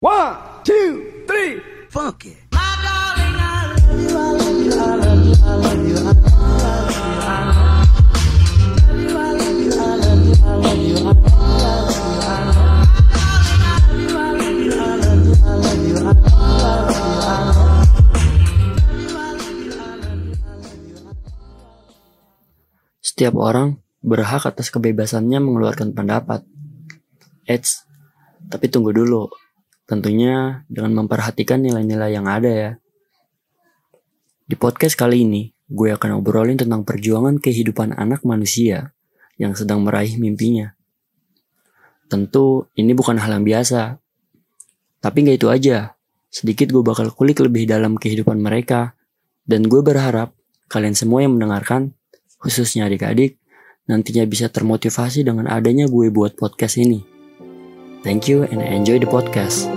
One, two, three, funk. Setiap orang berhak atas kebebasannya mengeluarkan pendapat. Eits, tapi tunggu dulu. Tentunya dengan memperhatikan nilai-nilai yang ada ya. Di podcast kali ini, gue akan obrolin tentang perjuangan kehidupan anak manusia yang sedang meraih mimpinya. Tentu ini bukan hal yang biasa. Tapi gak itu aja. Sedikit gue bakal kulik lebih dalam kehidupan mereka. Dan gue berharap kalian semua yang mendengarkan, khususnya adik-adik, nantinya bisa termotivasi dengan adanya gue buat podcast ini. Thank you and enjoy the podcast.